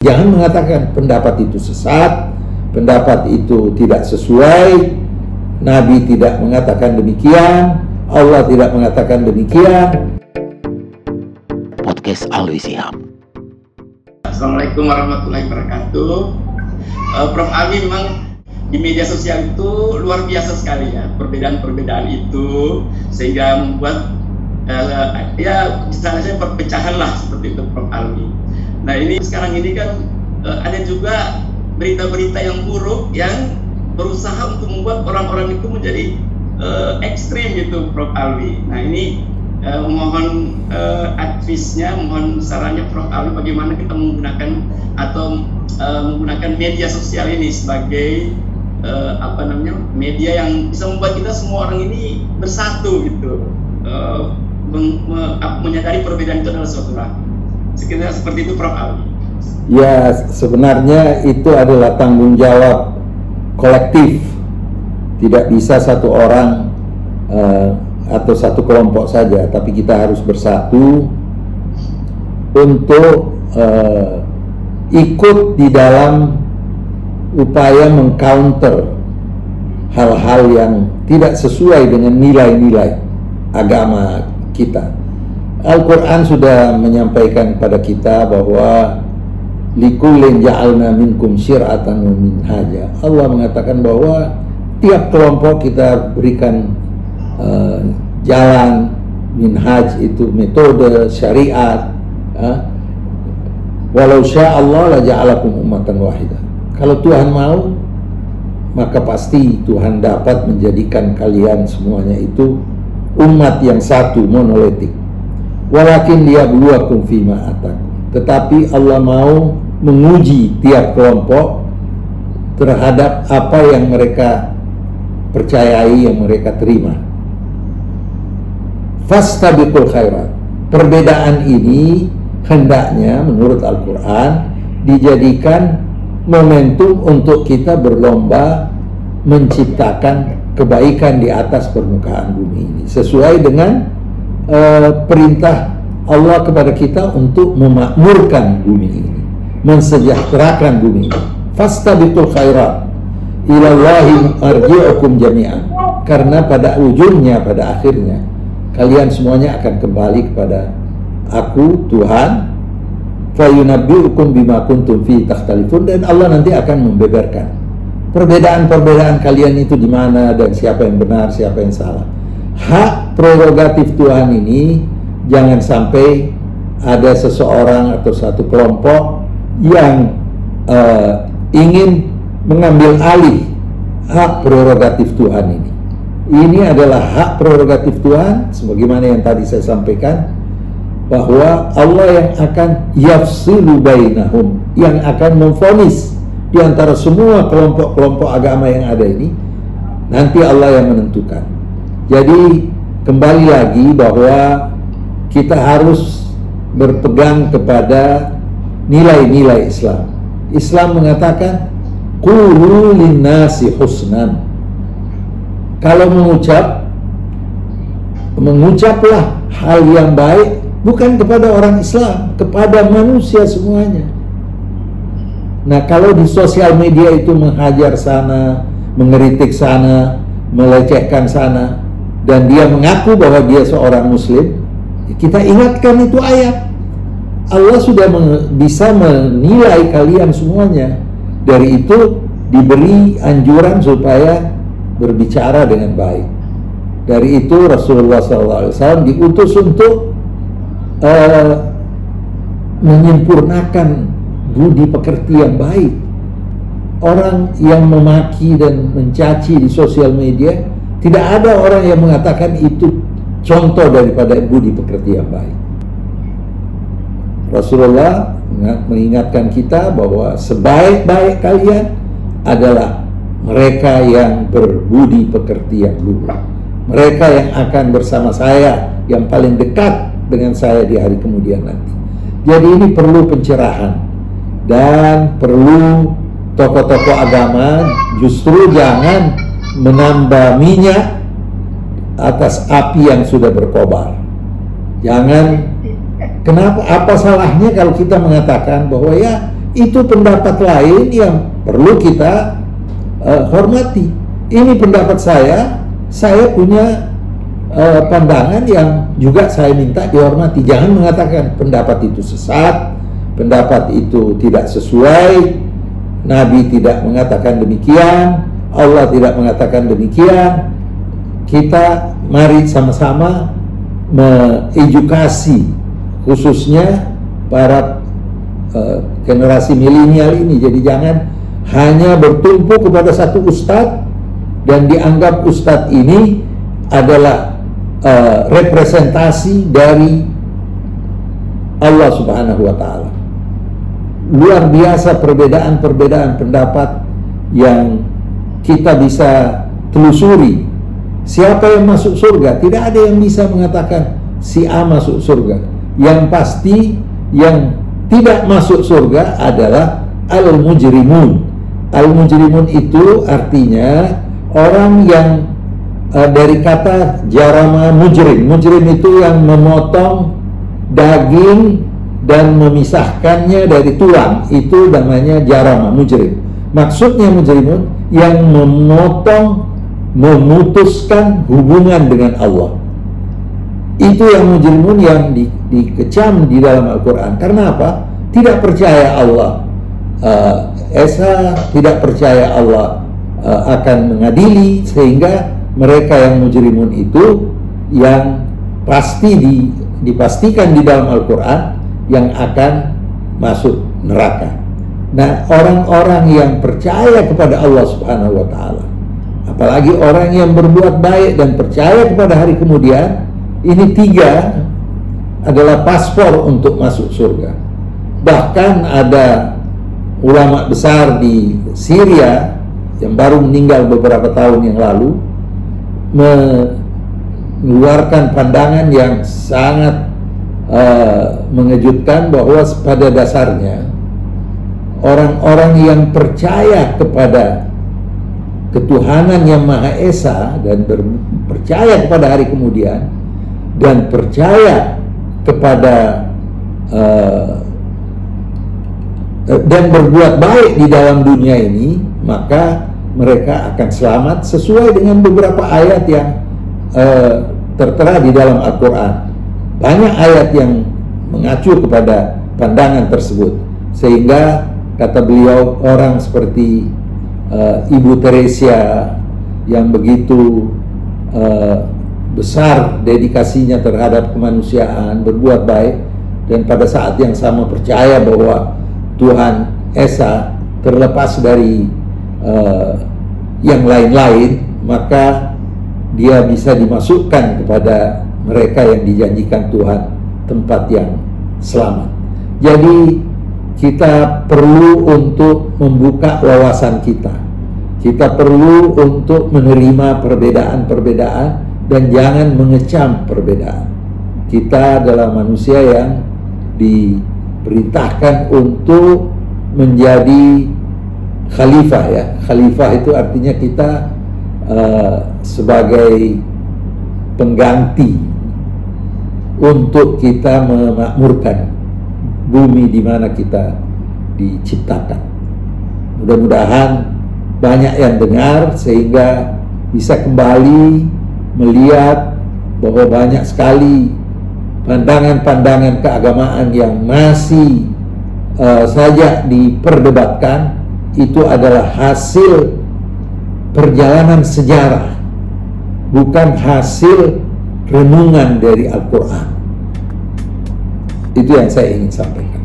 Jangan mengatakan pendapat itu sesat, pendapat itu tidak sesuai, Nabi tidak mengatakan demikian, Allah tidak mengatakan demikian. Podcast Alwi Sihab. Assalamualaikum warahmatullahi wabarakatuh. Uh, Prof. Ali memang di media sosial itu luar biasa sekali ya perbedaan-perbedaan itu sehingga membuat uh, ya misalnya perpecahan lah seperti itu Prof. Alwi. Nah ini sekarang ini kan uh, ada juga berita-berita yang buruk yang berusaha untuk membuat orang-orang itu menjadi uh, ekstrim gitu Prof. Alwi. Nah ini uh, mohon uh, advisnya, mohon sarannya Prof. Alwi bagaimana kita menggunakan atau uh, menggunakan media sosial ini sebagai uh, apa namanya media yang bisa membuat kita semua orang ini bersatu gitu uh, men me menyadari perbedaan itu adalah suatu rahmat sekitar seperti itu Prof. Ali ya sebenarnya itu adalah tanggung jawab kolektif tidak bisa satu orang uh, atau satu kelompok saja tapi kita harus bersatu untuk uh, ikut di dalam upaya mengcounter hal-hal yang tidak sesuai dengan nilai-nilai agama kita. Al-Quran sudah menyampaikan kepada kita bahwa likullin ja'alna minkum syir'atan wa minhaja. Allah mengatakan bahwa tiap kelompok kita berikan uh, jalan minhaj itu metode syariat uh, walau sya Allah la ja'alakum ummatan wahidah kalau Tuhan mau, maka pasti Tuhan dapat menjadikan kalian semuanya itu umat yang satu monolitik. Walakin dia buluakum fima atakum. Tetapi Allah mau menguji tiap kelompok terhadap apa yang mereka percayai, yang mereka terima. Fastabiqul khairat. Perbedaan ini hendaknya menurut Al-Quran dijadikan momentum untuk kita berlomba menciptakan kebaikan di atas permukaan bumi ini sesuai dengan uh, perintah Allah kepada kita untuk memakmurkan bumi ini mensejahterakan bumi ini. Fastabiqul khairat ilallahi arji'ukum jami'an. Karena pada ujungnya pada akhirnya kalian semuanya akan kembali kepada aku Tuhan. Fayunabbi'ukum bima kuntum fi takhtalifun. Dan Allah nanti akan membeberkan perbedaan-perbedaan kalian itu di mana dan siapa yang benar, siapa yang salah. Hak prerogatif Tuhan ini jangan sampai ada seseorang atau satu kelompok yang uh, ingin mengambil alih hak prerogatif Tuhan ini. Ini adalah hak prerogatif Tuhan sebagaimana yang tadi saya sampaikan bahwa Allah yang akan yafsilu bainahum yang akan memfonis di antara semua kelompok-kelompok agama yang ada ini nanti Allah yang menentukan. Jadi kembali lagi bahwa kita harus berpegang kepada nilai-nilai Islam. Islam mengatakan qulu husnan. Kalau mengucap mengucaplah hal yang baik bukan kepada orang Islam, kepada manusia semuanya. Nah, kalau di sosial media itu menghajar sana, mengeritik sana, melecehkan sana, dan dia mengaku bahwa dia seorang Muslim, kita ingatkan itu ayat. Allah sudah bisa menilai kalian semuanya. Dari itu diberi anjuran supaya berbicara dengan baik. Dari itu Rasulullah SAW diutus untuk uh, menyempurnakan budi pekerti yang baik. Orang yang memaki dan mencaci di sosial media, tidak ada orang yang mengatakan itu contoh daripada budi pekerti yang baik. Rasulullah mengingatkan kita bahwa sebaik-baik kalian adalah mereka yang berbudi pekerti yang luhur. Mereka yang akan bersama saya yang paling dekat dengan saya di hari kemudian nanti. Jadi ini perlu pencerahan dan perlu tokoh-tokoh agama justru jangan menambah minyak atas api yang sudah berkobar. Jangan kenapa apa salahnya kalau kita mengatakan bahwa ya itu pendapat lain yang perlu kita uh, hormati. Ini pendapat saya, saya punya uh, pandangan yang juga saya minta dihormati. Jangan mengatakan pendapat itu sesat, pendapat itu tidak sesuai, Nabi tidak mengatakan demikian, Allah tidak mengatakan demikian. Kita mari sama-sama mengedukasi khususnya para uh, generasi milenial ini. Jadi jangan hanya bertumpu kepada satu ustadz dan dianggap ustadz ini adalah uh, representasi dari Allah Subhanahu wa taala. Luar biasa perbedaan-perbedaan pendapat yang kita bisa telusuri. Siapa yang masuk surga? Tidak ada yang bisa mengatakan si A masuk surga. Yang pasti yang tidak masuk surga adalah al-mujrimun. Al-mujrimun itu artinya orang yang uh, dari kata jarama mujrim. Mujrim itu yang memotong daging dan memisahkannya dari tulang. Itu namanya jarama mujrim. Maksudnya mujrimun yang memotong memutuskan hubungan dengan Allah. Itu yang mujrimun yang di, dikecam di dalam Al-Quran. Karena apa? Tidak percaya Allah uh, Esa, tidak percaya Allah uh, akan mengadili sehingga mereka yang mujrimun itu yang pasti di, dipastikan di dalam Al-Quran yang akan masuk neraka. Nah, orang-orang yang percaya kepada Allah Subhanahu wa taala, apalagi orang yang berbuat baik dan percaya kepada hari kemudian, ini tiga adalah paspor untuk masuk surga. Bahkan ada ulama besar di Syria yang baru meninggal beberapa tahun yang lalu mengeluarkan pandangan yang sangat uh, mengejutkan bahwa pada dasarnya orang-orang yang percaya kepada ketuhanan yang Maha Esa dan percaya kepada hari kemudian dan percaya kepada uh, dan berbuat baik di dalam dunia ini, maka mereka akan selamat sesuai dengan beberapa ayat yang uh, tertera di dalam Al-Quran. Banyak ayat yang mengacu kepada pandangan tersebut, sehingga kata beliau orang seperti uh, Ibu Teresia yang begitu uh, besar dedikasinya terhadap kemanusiaan, berbuat baik, dan pada saat yang sama percaya bahwa Tuhan Esa terlepas dari uh, yang lain-lain maka dia bisa dimasukkan kepada mereka yang dijanjikan Tuhan tempat yang selamat. Jadi kita perlu untuk membuka wawasan kita. Kita perlu untuk menerima perbedaan-perbedaan dan jangan mengecam perbedaan. Kita adalah manusia yang di perintahkan untuk menjadi khalifah ya. Khalifah itu artinya kita uh, sebagai pengganti untuk kita memakmurkan bumi di mana kita diciptakan. Mudah-mudahan banyak yang dengar sehingga bisa kembali melihat bahwa banyak sekali pandangan-pandangan keagamaan yang masih uh, saja diperdebatkan itu adalah hasil perjalanan sejarah bukan hasil renungan dari Al-Quran itu yang saya ingin sampaikan